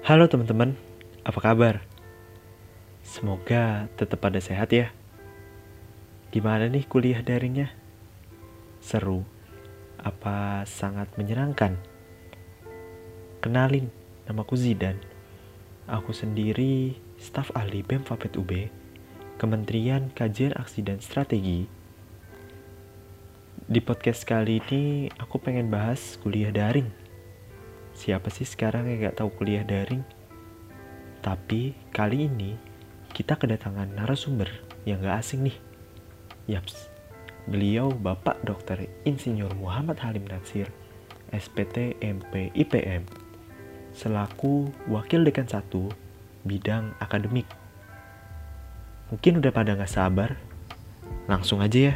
Halo teman-teman, apa kabar? Semoga tetap pada sehat ya. Gimana nih kuliah daringnya? Seru? Apa sangat menyenangkan? Kenalin, namaku Zidan. Aku sendiri staf ahli BEM Fapet UB, Kementerian Kajian Aksi dan Strategi. Di podcast kali ini aku pengen bahas kuliah daring Siapa sih sekarang yang gak tahu kuliah daring? Tapi kali ini kita kedatangan narasumber yang gak asing nih. Yaps, beliau Bapak Dr. Insinyur Muhammad Halim Natsir, SPT MP IPM, selaku Wakil Dekan 1 bidang akademik. Mungkin udah pada gak sabar? Langsung aja ya.